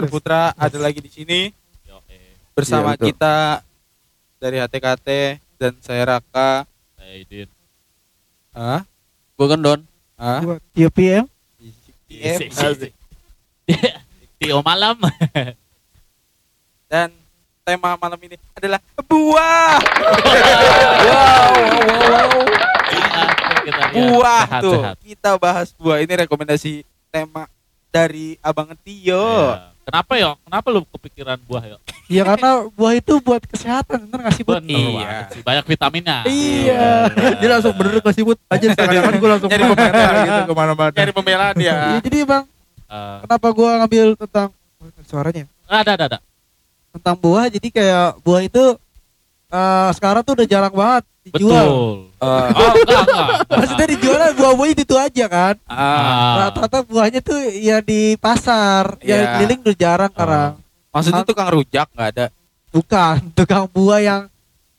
Mister Putra ada lagi di sini Yo, eh, bersama Iya, betul. kita dari HTKT dan saya Raka. saya Idin. Ah, Gue gendon. ah, Buat UPM TM. Asik. Tio malam. dan tema malam ini adalah buah. Kita lihat. buah Sehat, tuh. sehat. Kita bahas buah. Ini rekomendasi tema dari Abang Tio. Iya. Kenapa ya? Kenapa lu kepikiran buah ya? Ya karena buah itu buat kesehatan Bener gak sih buat Iya. sih. Banyak vitaminnya. Iya. Dia langsung bener kasih but aja seakan-akan gue langsung Nyari marah pembelaan. gitu ke mana-mana. Cari pembelaan dia. Iya, Jadi bang Eh, Kenapa gua ngambil tentang Suaranya ada, ada, ada. Tentang buah Jadi kayak buah itu eh, Sekarang tuh udah jarang banget Dijual Betul. Eh, Oh, enggak, enggak. Maksudnya dijual buah-buahnya itu aja kan ah, Ah. Rata-rata buahnya tuh ya di pasar Iya. Ya keliling udah jarang sekarang maksudnya tukang rujak nggak ada. Bukan tukang buah yang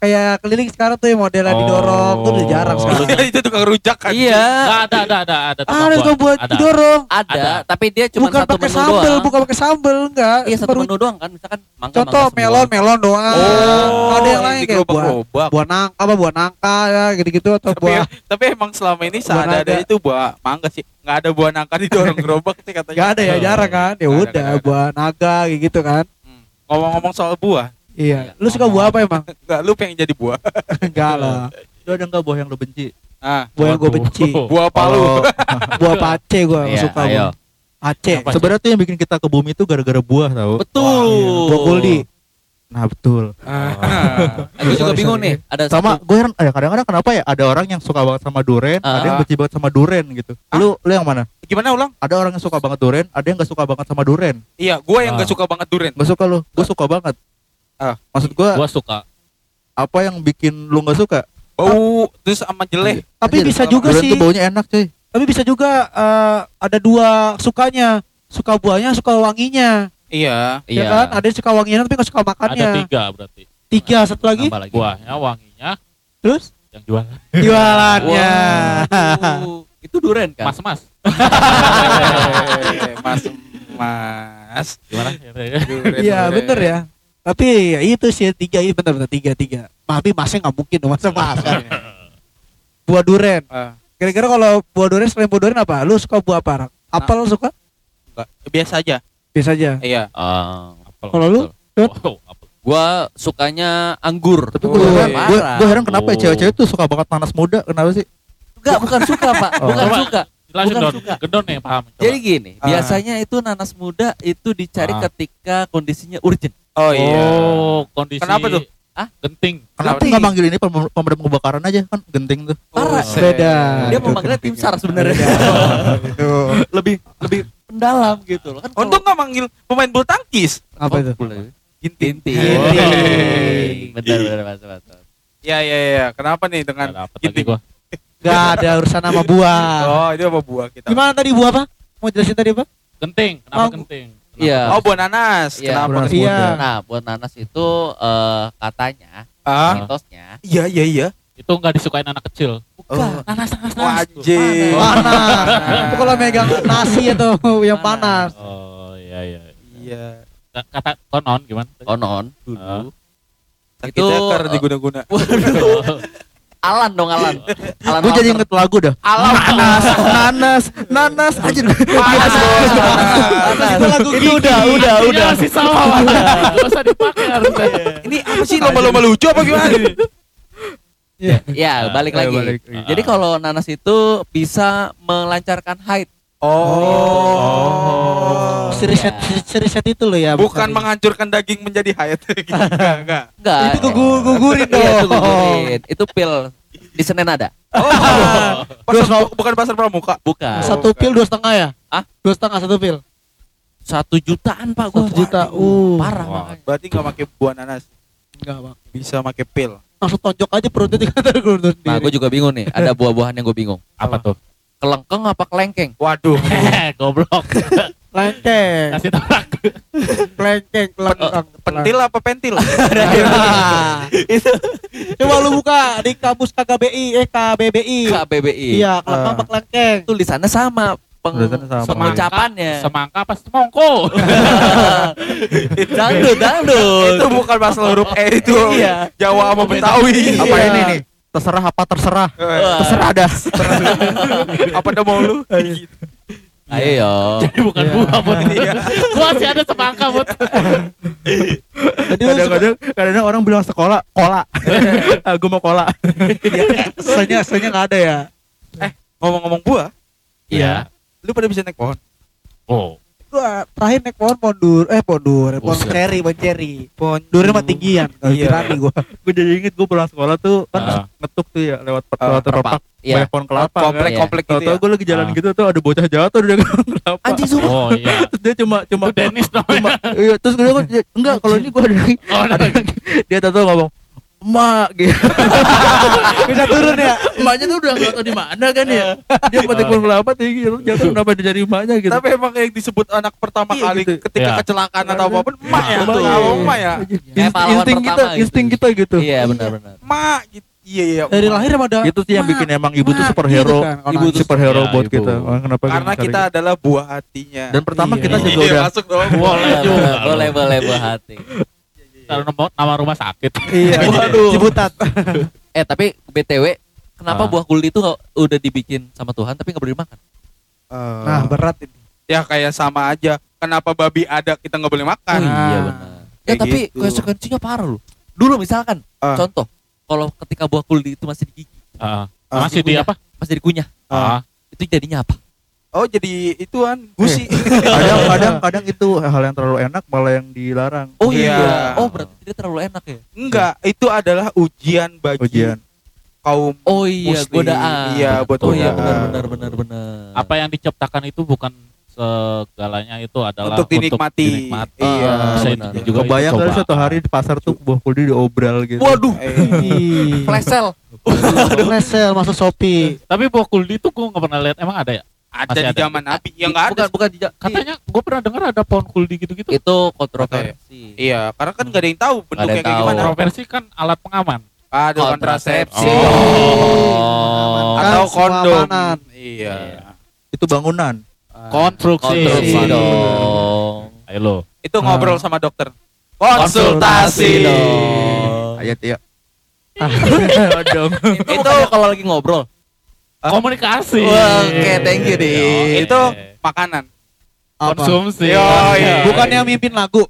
Kayak keliling sekarang tuh modelnya didorong Tuh udah jarang Oh. sekarang itu tukang rujak kan. Iya. Enggak ada, ada, ada, ada. tukang Ada buah Ada. didorong Ada, Ada. tapi dia cuma Bukan satu pakai menu sambel doang. Bukan pakai sambel Enggak Iya satu Baru- menu doang kan, misalkan mangga Contoh mangga melon melon doang. Oh, ada yang lain kayak buah gerobak-gerobak. buah nangka apa buah nangka ya gitu-gitu atau tapi buah tapi emang selama ini Buah seadanya naga. itu buah mangga sih nggak ada buah nangka di dorong gerobak sih katanya Gak ada ya jarang kan ya ada, udah ada. buah naga gitu kan Hmm. ngomong-ngomong soal buah iya lu suka buah apa emang nggak lu pengen jadi buah enggak lah Lu ada enggak buah yang lu benci? ah buah yang gue benci buah palu buah pace gue Iya, suka ayo. Apa? Sebenarnya tuh yang bikin kita ke bumi itu gara-gara buah tau. Betul. buah kuldi Nah betul. Ah. Aku juga bingung nih, ada Sama gue heran, eh, kadang-kadang kenapa ya ada orang yang suka banget sama duren, ada yang Ah. benci banget sama duren gitu. Lu lu yang mana? gimana ulang Ada orang yang suka banget duren, ada yang gak suka banget sama duren. iya gua yang Ah. nggak suka banget durian Gak suka lu, gue suka banget. Ah. Maksud gue Gua suka. apa yang bikin lu gak suka? bau terus sama jelek tapi Anjir, bisa juga sih tuh baunya enak cuy. tapi bisa juga eh, ada dua sukanya suka buahnya suka wanginya iya ya kan ada yang suka wanginya tapi nggak suka Ada makannya tiga berarti. tiga satu lagi lagi. Buahnya, wanginya, terus yang jual. jualannya Waduh, itu duren kan? Mas-mas. Eh, mas mas Gimana? Iya bener ya. Tapi ya itu sih tiga ini bener-bener tiga tiga. Tapi masnya nggak mungkin dong masa mas. buah duren. Ah, Kira-kira kalau buah duren selain buah duren apa? Lu suka buah apa? Rak? Apel lu suka? enggak. biasa aja Biasa aja. iya Ah, Apel, Kalau lu? Wow, apel. gua sukanya anggur. Tapi Oh, gue heran, iya. gue gue heran kenapa ya Oh. cewek-cewek tuh suka banget nanas muda, kenapa sih? Enggak, bukan suka, Pak. Oh. Bukan Coba. suka. Jelasin Bukan Don. suka. Gendon nih, paham. Coba. Jadi gini, Ah. biasanya itu nanas muda itu dicari Ah. ketika kondisinya urgent. Oh iya Oh, kondisi. Kenapa tuh? Ah? Genting. Kenapa nggak manggil ini pem- pemadam kebakaran aja kan genting tuh. Parah. Buset. Beda. Dia Aduh, memanggilnya tim SAR sebenarnya. Itu. lebih lebih mendalam gitu loh kan. untung nggak manggil pemain bulu tangkis Apa itu? Ginting. Ginting. Benar benar Mas. Mas. Mas. ya ya ya kenapa nih dengan Ginting gua. Gak ada urusan sama buah. oh itu apa buah kita Gimana tadi buah apa? Mau jelasin tadi apa? Genting. Kenapa Oh. genting? Iya. oh buah nanas Iya. kenapa Nanas Iya. Nah, buat nanas itu eh, katanya, ah mitosnya, iya iya iya Itu nggak disukain anak kecil. bukan. Nanas, nanas, nanas. wajib Panas. Itu kalau megang nasi atau yang panas. Oh, iya, iya. iya Kata konon gimana? Konon dulu. sakit Itu, eh, diguna-guna Waduh. Alan dong Alan. Alan Gue jadi inget lagu dah. alam Nanas, nanas, nanas. Anjir. panas bos Panas. Itu lagu Itu udah, udah, udah. masih sama. Gak usah dipakai harusnya. ini apa sih lomba-lomba lucu apa gimana Ya, balik Ayo, lagi. balik. Jadi kalau nanas itu bisa melancarkan haid. Oh Si riset, si riset itu loh ya. bukan bukan menghancurkan daging menjadi hayat enggak enggak Enggak. Itu gugur gugurin Iya, itu dong. gugurin. Itu pil di Senin ada. oh pasar, bukan pasar pramuka Bukan. Satu pil dua setengah ya? Ah? Dua setengah satu pil. Satu jutaan Pak gua. Satu juta. Uh. Parah Wah. makanya. berarti nggak pakai buah nanas Enggak bang. bisa pakai pil Langsung tonjok aja perutnya sendiri. Nah, gue juga bingung nih. Ada buah-buahan yang gue bingung. Apa tuh? Kelengkeng apa kelengkeng? waduh Goblok. Lengkeng, Kasih tau aku. lengkeng, kelengkeng. pentil apa pentil Itu. Coba lu buka di kamus KKBI, eh KBBI. KBBI. Iya, kelengkeng apa kelengkeng. Tulisannya sama. peng pengucapannya. Semangka apa semongko? dangdut, dangdut. itu bukan masalah huruf E itu Iya. Jawa sama Betawi Apa Iya. ini nih? Terserah apa terserah. Eh, Terserah dah. apa dah mau lu Gitu. Ayo yo. Jadi bukan Iya. buah buat Iya. Gua masih ada semangka buat. Kadang-kadang kadang orang bilang sekolah, kola. ah, gue mau kola. Soalnya soalnya nggak ada ya. ngomong-ngomong buah Iya. lu pada bisa naik pohon Oh. Gua terakhir naik pohon pohon dur, eh pohon dur, pohon Buset. ceri, pohon ceri. pohon Durnya mah tinggian, Iya. berani gua. gue jadi inget gue pulang sekolah tuh kan Ah. ngetuk tuh ya lewat lewat Perpak. perpak Iya. banyak pohon kelapa komplek kan. komplek gitu Tahu-tahu ya gue lagi jalan Ah. gitu tuh ada bocah jatuh dari pohon kelapa. Anjing sumpah. Oh iya. Terus dia cuma cuma Dennis cuma namanya. iya terus gue bilang, enggak kalau ini gue ada Oh, ada dia tahu ngomong emak gitu Bisa turun ya. emaknya tuh udah nggak tahu di mana kan ya dia petik pohon kelapa tinggi terus jatuh kenapa dia dari emaknya gitu tapi emang yang disebut anak pertama Iya, kali gitu. ketika Iya. kecelakaan atau apa pun emak ya Emak, tuh iya. emak ya insting kita gitu. insting kita gitu Iya benar-benar. emak gitu iya iya Dari emak. lahir emang ada. itu sih yang bikin emang ibu tuh Mak, superhero gitu kan, ibu nangis. superhero Iya, buat ibu. kita Oh, kenapa karena kita gitu? adalah buah hatinya dan pertama Iya. kita juga Iya, udah masuk dong Boleh juga. boleh, boleh, boleh buah hati. Kalau nama, nama rumah sakit. Iya. Waduh. Ciputat. Eh tapi BTW kenapa Ah. buah kuldi itu udah dibikin sama Tuhan tapi nggak boleh dimakan? Eh, Nah, berat ini. ya kayak sama aja kenapa babi ada kita nggak boleh makan Oh, iya benar. Ya tapi gitu. konsekuensinya parah loh. Dulu misalkan Ah. contoh kalau ketika buah kuldi itu masih di gigi, Ah, Ah, masih di apa? masih dikunyah, Ah, itu jadinya apa? Oh jadi ituan gusi kadang kadang kadang itu hal yang terlalu enak malah yang dilarang Oh Iya. iya. Oh berarti dia terlalu enak ya? enggak itu adalah ujian bagi ujian kaum Oh iya, Muslim. godaan. Iya, buat Oh iya benar benar benar benar. apa yang diciptakan itu bukan segalanya itu adalah untuk dinikmati dinikmati. iya Ah, Bisa benar. juga itu kebayang kali cobaan. suatu hari di pasar tuh buah kuldi diobral gitu Waduh, Eh, flash sale. Lesel masuk Shopee. Tapi buah kuldi itu gue nggak pernah lihat. Emang ada ya? Ada Masih di ada. zaman nabi ya nggak ada Bukan bukan di, Katanya gue pernah dengar ada pohon kuldi gitu-gitu. itu kontroversi. iya karena kan nggak ada yang tahu bentuknya yang kayak tahu. gimana Kontroversi kan alat pengaman. ada Kontrasepsi. Oh. atau Kan kondom keamanan. iya itu bangunan Konstruksi. Konstruksi Iya. dong. Ayo lo. itu ngobrol sama dokter Konsultasi konsultasi dong. ayat ya dong. Itu kalau lagi ngobrol. Komunikasi. Oke, thank you, Di. itu makanan Apa? Konsumsi. Yo, iya. Bukan yang mimpin lagu.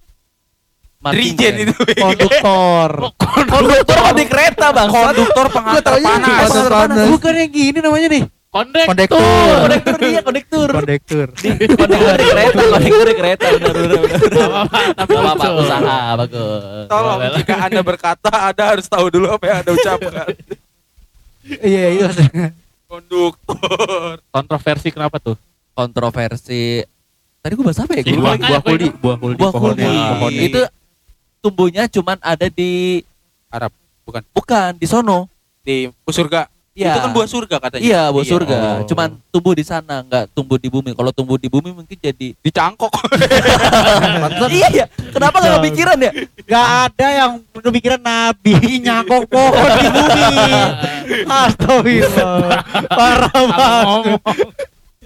Band. itu Konduktor. Konduktor kan di kereta, Bang. konduktor pengantar panas panas. Bukan yang gini namanya nih. Kondektur. Kondektur. Kondektur dia, kondektur. kondektur Kondektur di kereta, kondektur di kereta. Benar, benar, benar. Tapi Gak apa-apa, lucu. usaha bagus. tolong jika anda berkata anda harus tahu dulu apa yang anda ucapkan Iya, iya. Konduktor Kontroversi kenapa tuh? Kontroversi. Tadi gue bahas apa ya? Si Gua buah lupa Makanya buah gue kuldi buah kuldi Buah kuldi. Itu tumbuhnya cuman ada di Arab bukan bukan di sono. di surga Iya. itu kan buah surga katanya Iya, buah surga. Oh. Cuman tumbuh di sana, nggak tumbuh di bumi. Kalau tumbuh di bumi mungkin jadi dicangkok iya, iya. Kenapa nggak kepikiran ya? Gak ada yang kepikiran nabi nyangkok pohon di bumi. Astagfirullah. Parah banget.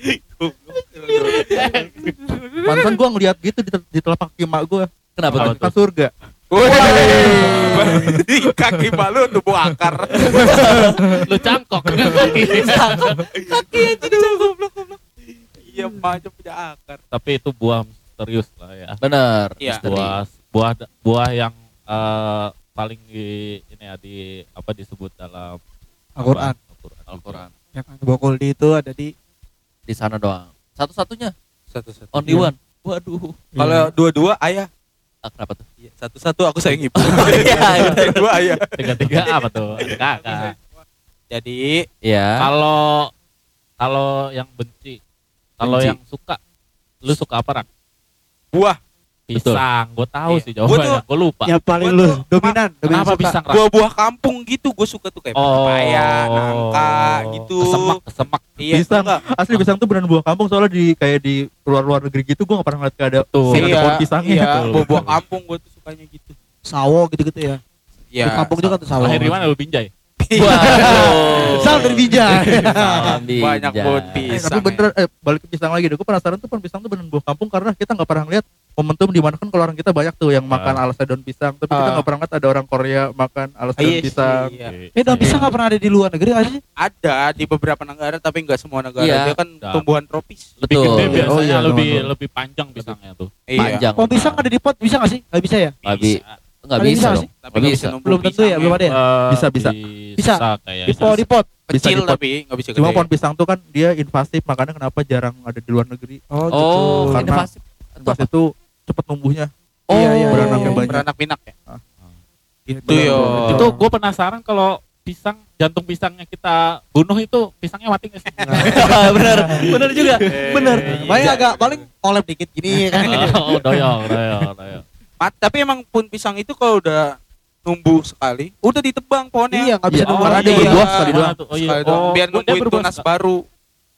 mantan gua ngeliat gitu di, di telapak kaki mak gua Kenapa kan surga Woi, di kaki balu tumbuh akar Lu cangkok kaki. kaki aja goblok iya macam punya akar Tapi itu buah misterius lah ya. Bener. Iya. Buah buah buah yang eh, paling di ini ya di apa disebut dalam Al-Quran. Al-Quran. Al-Quran. Yang Bokoldi itu ada di Di sana doang. Satu-satunya. satu satu Only Iya. one. Waduh. kalau dua dua ayah Ah, kenapa tuh? satu satu aku sayang ibu Iya, dua ayah Tiga-tiga apa tuh? Ada kakak. jadi Iya. Kalau kalau yang benci, kalau yang suka, lu suka apa ran? buah Pisang, gue tahu Iya. sih Gua jawabannya, tuh- gue lupa. yang paling Gua lu tuh- dominan. dominan Kenapa suka. pisang? Ran? buah-buah kampung gitu gue suka tuh kayak Oh, pepaya nangka gitu Kesemak, kesemak. iya Pisang. enggak asli pisang tuh beneran buah kampung soalnya di kayak di luar-luar negeri gitu gua gak pernah ngeliat kayak ada Tuh. sih, ada iya, pohon pisangnya iya, buah-buah kampung gue tuh sukanya gitu Sawo gitu-gitu ya. Iya. Di kampung juga tuh sawo. Lahir di mana lu Binjai? Waduh. Salam dari bijak. Salam Banyak pohon Eh, pisang. tapi bener eh balik ke pisang lagi deh. Gue penasaran tuh pohon pisang tuh bener buah kampung karena kita nggak pernah lihat momentum di mana kan kalau orang kita banyak tuh yang makan Ah. alasnya daun pisang, tapi kita Ah. nggak pernah lihat ada orang Korea makan alas daun iya pisang. iya. Eh daun pisang nggak pernah ada di luar negeri ada sih? Ada di beberapa negara tapi nggak semua negara. Iya. Dia kan tumbuhan tropis. Lebih Betul. gede Oh, biasanya iya, lebih lebih panjang pisangnya tuh. Iya. Panjang. Pohon pisang ada di pot bisa nggak sih? Nggak bisa ya? Nggak bi- nggak Ada bisa bisa dong. sih? Tapi bisa. numbuh Belum tentu ya, belum ada ya? Eh, Bisa, bisa. Bisa. kayaknya. Di pot di pot. Bisa Kecil di pot. tapi nggak bisa Cuma gede. pohon pisang tuh kan dia invasif, makanya kenapa jarang ada di luar negeri. Oh, Oh, Karena- invasif. Pas itu cepet tumbuhnya. Oh, Iya, iya, beranaknya iya. banyak. beranak pinak ya. Ah. Itu Benar, yo. Itu gue penasaran kalau pisang jantung pisangnya kita bunuh itu pisangnya mati nggak sih? bener, bener juga. Bener. Paling agak paling kolab dikit gini kan. oh, doyong, doyong, doyong. Mat- tapi emang pun pisang itu kalau udah numbuh sekali, udah ditebang pohonnya. Iya, nggak bisa Iya, nunggu karena lagi. dia iya. berbuah sekali doang. Oh, iya. Sekali doang. Oh, biar nungguin berbuah tunas baru.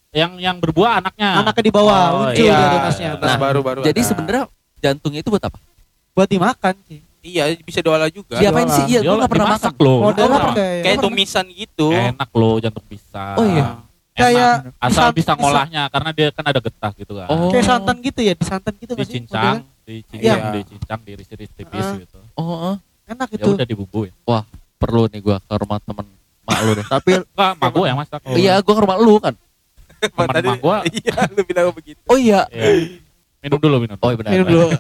Yang yang berbuah anaknya. Anaknya di bawah Oh, muncul iya. dia tunasnya. Tunas Nah, baru baru. Jadi ada. sebenarnya jantungnya itu buat apa? Buat dimakan sih. iya bisa diolah juga. Diapain sih? Iya, gue nggak pernah makan. loh. Oh, pakai Kayak tumisan gitu. Enak loh jantung pisang. Oh, iya. Kayak Asal bisa ngolahnya karena dia kan ada getah gitu kan. Oh. Kayak santan gitu ya, disantan gitu sih? dicincang, dicincang, Iya. dicincang, diiris-iris tipis Ah. gitu. Oh. Modelnya. Enak Ya itu. udah dibumbuin. perlu nih gue ke rumah temen mak lu deh. Tapi Enggak, mak gua yang masak. Iya, gue ke rumah lu kan. Temen Tadi- mak gua. Iya, lu bilang begitu. Oh iya. Iya. Minum dulu, minum. Oh iya benar. Minum dulu.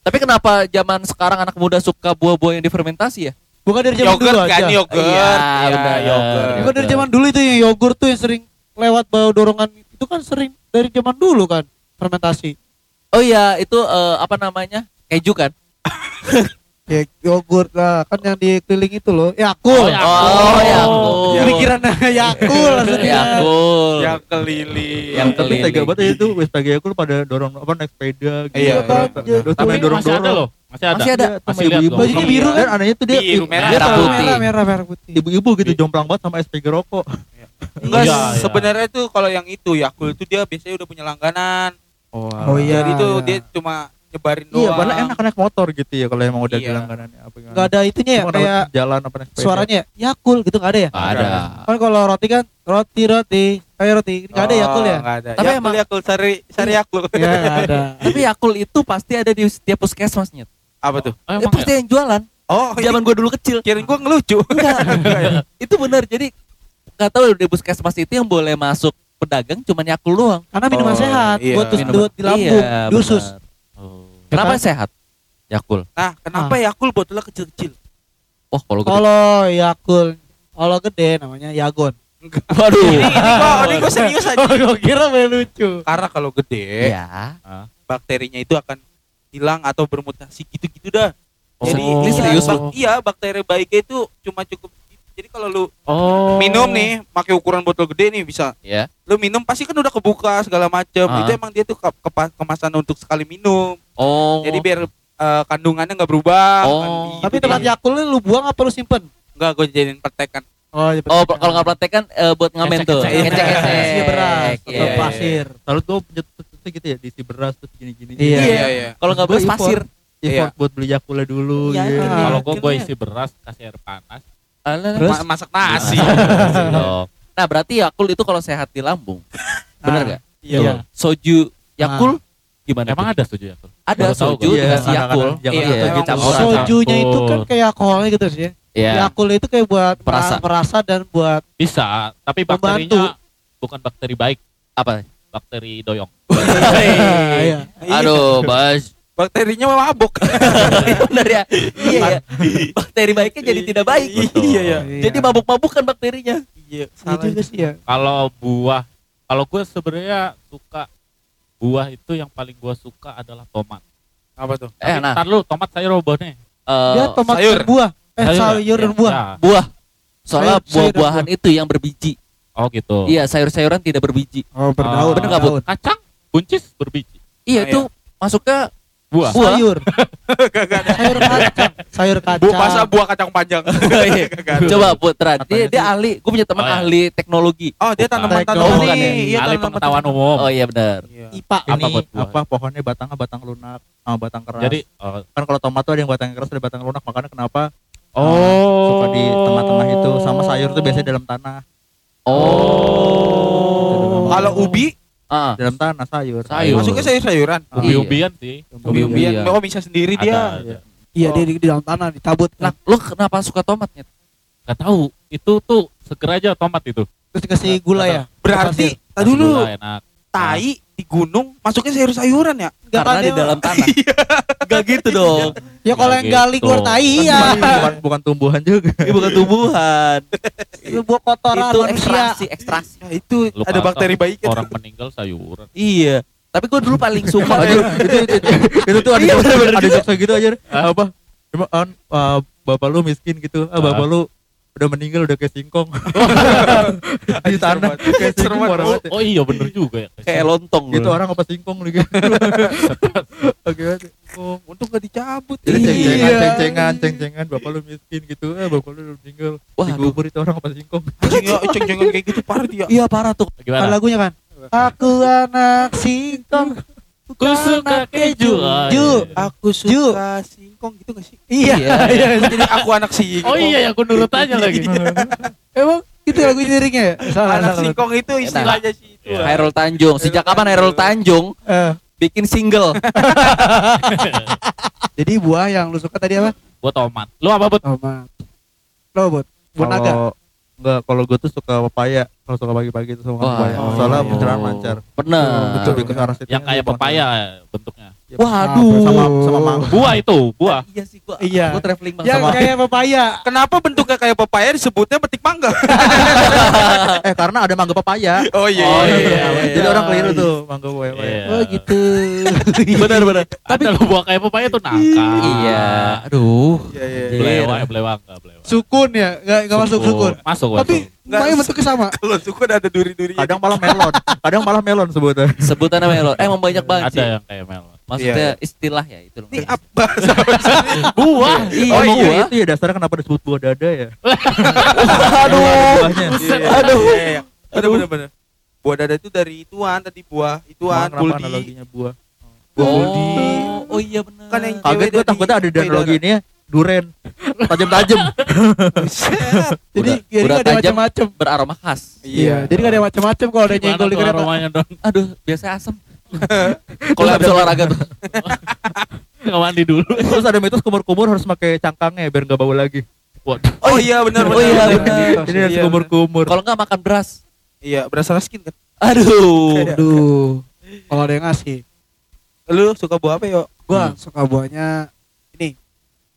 Tapi kenapa zaman sekarang anak muda suka buah-buah yang difermentasi ya? Bukan dari zaman Yogurt dulu kan, aja. yogurt. Iya, Iya, benar. yogurt. Bukan dari zaman dulu itu yang yogurt tuh yang sering lewat bau dorongan itu kan sering dari zaman dulu kan fermentasi. Oh iya, itu eh, apa namanya? Keju kan? Ya yogurt lah kan yang di keliling itu loh. Yakul. Oh, Yakult. Oh, ya. Ya. Pikiran Yakul langsungnya. Yakul. Yang keliling. Yang tapi keliling. tega banget itu wes pagi aku pada dorong apa naik sepeda gitu. Iya, kan. iya. Tapi main dorong masih ada loh. Masih ada. Masih ada. Iya, Masih ibu-ibu. Bajunya biru kan? Dan anehnya tuh dia Biru, merah, Merah Merah, putih. merah, merah, merah putih. ibu-ibu gitu jomplang banget sama SPG rokok. Enggak, Iya, iya. sebenarnya tuh kalau yang itu Yakult itu dia biasanya udah punya langganan. Oh iya. Jadi tuh iya. dia cuma nyebarin doang. Iya, padahal enak naik motor gitu ya kalau emang udah Iya. di langganannya apa gimana. Nggak ada itunya ya kayak jalan apa naik sepeda. suaranya ya? Yakul gitu nggak ada ya? Nggak ada. Kan kalau roti kan roti roti kayak roti nggak ada Yakul ya? Enggak ada. Tapi Yakul, emang- Yakul sari sari Yakul. Iya ada. Tapi Yakul itu pasti ada di setiap puskesmas Nyet. Apa tuh? Oh, Eh, emang pasti yang jualan. Oh, Zaman gue dulu kecil. kirain gua ngelucu. Enggak. itu benar. Jadi nggak tahu di puskesmas itu yang boleh masuk pedagang cuman Yakul doang. Karena minuman Oh, sehat iya. buat buat di lambung, Iya, di usus. benar. Oh. Kenapa kan? sehat? Yakul. Nah, kenapa Yakul botolnya kecil-kecil? Oh, kalau gede. Kalau Yakul, kalau gede namanya Yagon. Waduh. Ini, ini gua, ini gua serius aja. Gue kira main lucu. Karena kalau gede, Iya. bakterinya itu akan hilang atau bermutasi gitu-gitu dah. Jadi Oh. Ini serius bak- lu? iya bakteri baiknya itu cuma cukup. Kalau lu Oh. minum nih, pakai ukuran botol gede nih bisa. Ya. Lu minum pasti kan udah kebuka segala macam. Ah. Itu emang dia tuh ke- kepa- kemasan untuk sekali minum. Oh. Jadi biar eh, kandungannya nggak berubah. Oh. kan gitu Tapi tempat Yakul lu buang apa lu simpen? Enggak, gue jadiin petekan. Oh, iya, Oh, kalau nggak praktek kan eh, buat ngamen tuh. Ecek-ecek. Isinya beras Iya. atau pasir. Lalu tuh pencetus gitu ya diisi beras terus gini-gini. Iya. Iya, iya. Kalau nggak beras pasir. Effort buat beli Yakulnya dulu Iya, gitu. iya. Kalau gua ya. isi beras, kasih air panas. Alah, Terus? Ma- masak nasi. dong. Nah, berarti Yakul itu kalau sehat di lambung. Bener Ah, nggak? Iya. Soju Yakul gimana? Emang tuh? ada setuju ya? Tur? Ada Baru tahu soju. Iya, Yakul. anak-anak jangan Iya, emang campuran. so- Sojunya itu kan kayak alkoholnya gitu sih. Iya. Yakul itu kayak buat Perasa. perasa, dan buat Bisa, tapi Membantu. bakterinya bukan bakteri baik, Apa? bakteri doyong. iya. Aduh, Bas. Bakterinya mabuk. Bener ya? Iya ya. Bakteri baiknya jadi tidak baik. Iya, iya. Jadi mabuk-mabukan bakterinya. Iya, Iya salah. juga sih ya. Kalau buah, kalau gue sebenarnya suka buah itu yang paling gue suka adalah tomat. Apa tuh? Eh, nah. ntar lu tomat sayur nih. eh, Dia tomat sayur. buah. Eh, sayur dan buah. Ya. buah. Soalnya Sayur- sayur buah-buahan itu yang berbiji. Oh gitu. Iya, sayur-sayuran tidak berbiji. Oh, berdaun. Bener nggak, Bu? berdaun. Kacang, buncis berbiji. Iya, Ah, itu masuknya Buah. buah. Sayur. Gak ada. Sayur kacang. Sayur kacang. Bu masa buah kacang panjang. Iya. Gak ada. Coba Putra, dia, dia ahli. Gue punya teman Oh, ya. ahli teknologi. Oh, dia Bukan. tanaman Oh, bukan ya? Iya, Ahli pengetahuan umum. Oh iya benar. Iya. IPA Apa ini. buat buah? apa pohonnya batangnya batang lunak sama batang keras. Jadi oh, kan kalau tomat tuh ada yang batang keras ada batang lunak makanya kenapa Oh. suka di tengah-tengah itu sama sayur tuh biasanya dalam tanah Oh. Kalau ubi Ah, dalam tanah sayur Sayur. masuknya sayur-sayuran. Ah. Ubi-ubian sih. Ubi-ubian. Oh bisa sendiri Ada, dia. ada. Iya Oh. dia di, di dalam tanah ditabut. Nah, lu kenapa suka tomatnya? Gak tahu. Itu tuh seger aja tomat itu. terus dikasih gula ya. Berarti tadi dulu Gula enak. tai di gunung masuknya sayur-sayuran ya? Enggak Karena di dalam tanah. Gak gitu dong. Ya kalau yang Gitu. gali keluar tai iya. bukan, bukan tumbuhan juga Ini bukan tumbuhan. Itu buat kotoran itu manusia. ekstraksi, ekstraksi. Ya, itu Lu ada bakteri baik Orang meninggal sayuran. Iya. Tapi gue dulu paling suka Aja, itu, itu, itu, itu tuh ada Iya, ada gitu. jokes gitu aja apa Cuma, kan, uh, bapak lu miskin gitu ah, bapak lu udah meninggal udah kayak singkong di tanah kayak singkong Oh, ya. oh iya bener juga ya. kayak lontong gitu orang apa singkong lagi oke Oh, untung gak dicabut. jadi Iya. ceng-cengan ceng-cengan ceng-cengan bapak lu miskin gitu ah bapak lu udah meninggal Wah, dikubur itu orang apa singkong ya, ceng-cengan kayak gitu parah dia. Iya parah tuh. Gimana? lagunya kan? Aku anak singkong. Ku suka keju. Oh, Ju. iya. Aku suka singkong gitu gak sih? Iya. Iya. Jadi aku anak singkong. Oh iya, aku nurut aja lagi. Emang itu lagu liriknya ya? Salah, Anak salah. singkong itu istilahnya sih itu. Iya. Hairul Tanjung. Sejak kapan Hairul Tanjung Eh, bikin single? jadi buah yang lu suka tadi apa? Gua tomat. Lu apa, Bud? Tomat. Lo buat buat naga. kalau enggak kalau gue tuh suka papaya kalau suka pagi-pagi itu sama Wah. papaya Oh. soalnya pencernaan lancar Bener. betul lebih ke arah situ Yang kayak pepaya bentuknya. Waduh. sama sama mangga Buah itu, buah. Iya sih gua. Iya. Gua traveling banget Yang sama. kayak papaya. Kenapa bentuknya kayak pepaya disebutnya petik mangga? eh karena ada mangga papaya Oh iya. Oh, iya, iya, iya. jadi orang keliru tuh mangga papaya Iya. Oh gitu. Bener bener. Ada lo buah kayak pepaya tuh nangka. Iya. Aduh. Iya, iya. Belewang, ya, belewang, enggak belewang. Sukun ya? Enggak enggak masuk sukun. Masuk, Tapi masuk. Nggak, Makanya bentuknya sama. Kalau suku ada duri-duri. kadang malah melon kadang malah melon sebutnya Sebutannya melon. Eh, emang banyak banget Ada sih. yang kayak melon. Maksudnya istilah ya itu. Ini apa? Buah. Iya, oh emang iya itu ya dasarnya kenapa disebut buah dada ya Aduh. buahnya Aduh. Bener bener bener. Buah dada itu dari ituan tadi buah ituan kenapa analoginya buah Buah buldi. Oh, oh iya benar. Kan yang kaget gue takutnya ada di analogi ini ya duren tajam-tajam. Jadi Udah- jadi udah nggak ada macam-macam. beraroma khas. Iya, jadi nggak ada macam-macam kalau ada nyenggol di kereta. aromanya dong? Aduh, biasa asem. Kalau habis olahraga tuh. Nggak mandi dulu. terus ada mitos kumur-kumur harus pakai cangkangnya biar nggak bau lagi Waduh. Oh iya benar Oh benar. iya, benar. ini harus Iya, kumur-kumur Kalau nggak makan beras. Iya, berasa raskin kan. Aduh. Aduh. Kalau ada yang ngasih. Lu suka buah apa, yo? Gua suka buahnya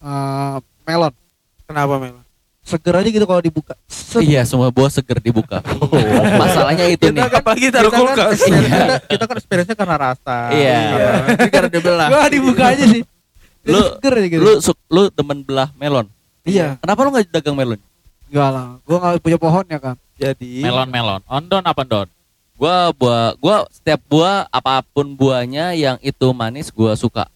eh, melon. Kenapa memang? Seger aja gitu kalau dibuka. Set. Iya, semua buah seger dibuka. Masalahnya itu nih. apalagi taruh kita kan, kulkas. experience- kita, kita kan experience-nya karena rasa Iya. Karena dia belah Gua dibuka aja sih. Lu- seger aja gitu. Lu lu demen belah melon. iya. Kenapa lu nggak dagang melon? Enggak lah. Gua enggak punya pohon ya kan. Jadi Melon-melon. Ondon apa don? Gua buah, gua setiap buah apa pun buahnya yang itu manis gua suka.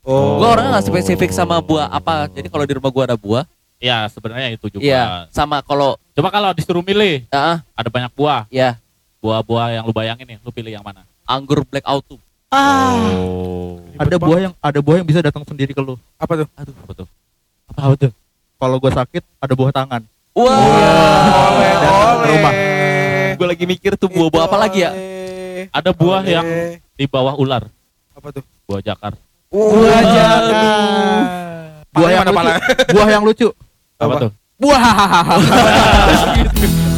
Oh. Gua orangnya nggak spesifik sama buah apa. Jadi kalau di rumah gua ada buah, Ya sebenarnya itu juga. iya. Sama kalau Coba kalau disuruh milih, ah, ada banyak buah. ya Buah-buah yang lu bayangin nih, lu pilih yang mana? anggur black autumn. Ah. Oh. ada buah yang ada buah yang bisa datang sendiri ke lu apa tuh? Aduh, apa tuh? Apa tuh? kalau gue sakit ada buah tangan Wah. Ke oleh. rumah. Gua lagi mikir tuh buah-buah apa lagi ya? Ada buah Oleh. yang di bawah ular. apa tuh? Buah jakar. Buah jangan. buah yang mana lucu buah yang lucu Apa, Apa? tuh? Buah.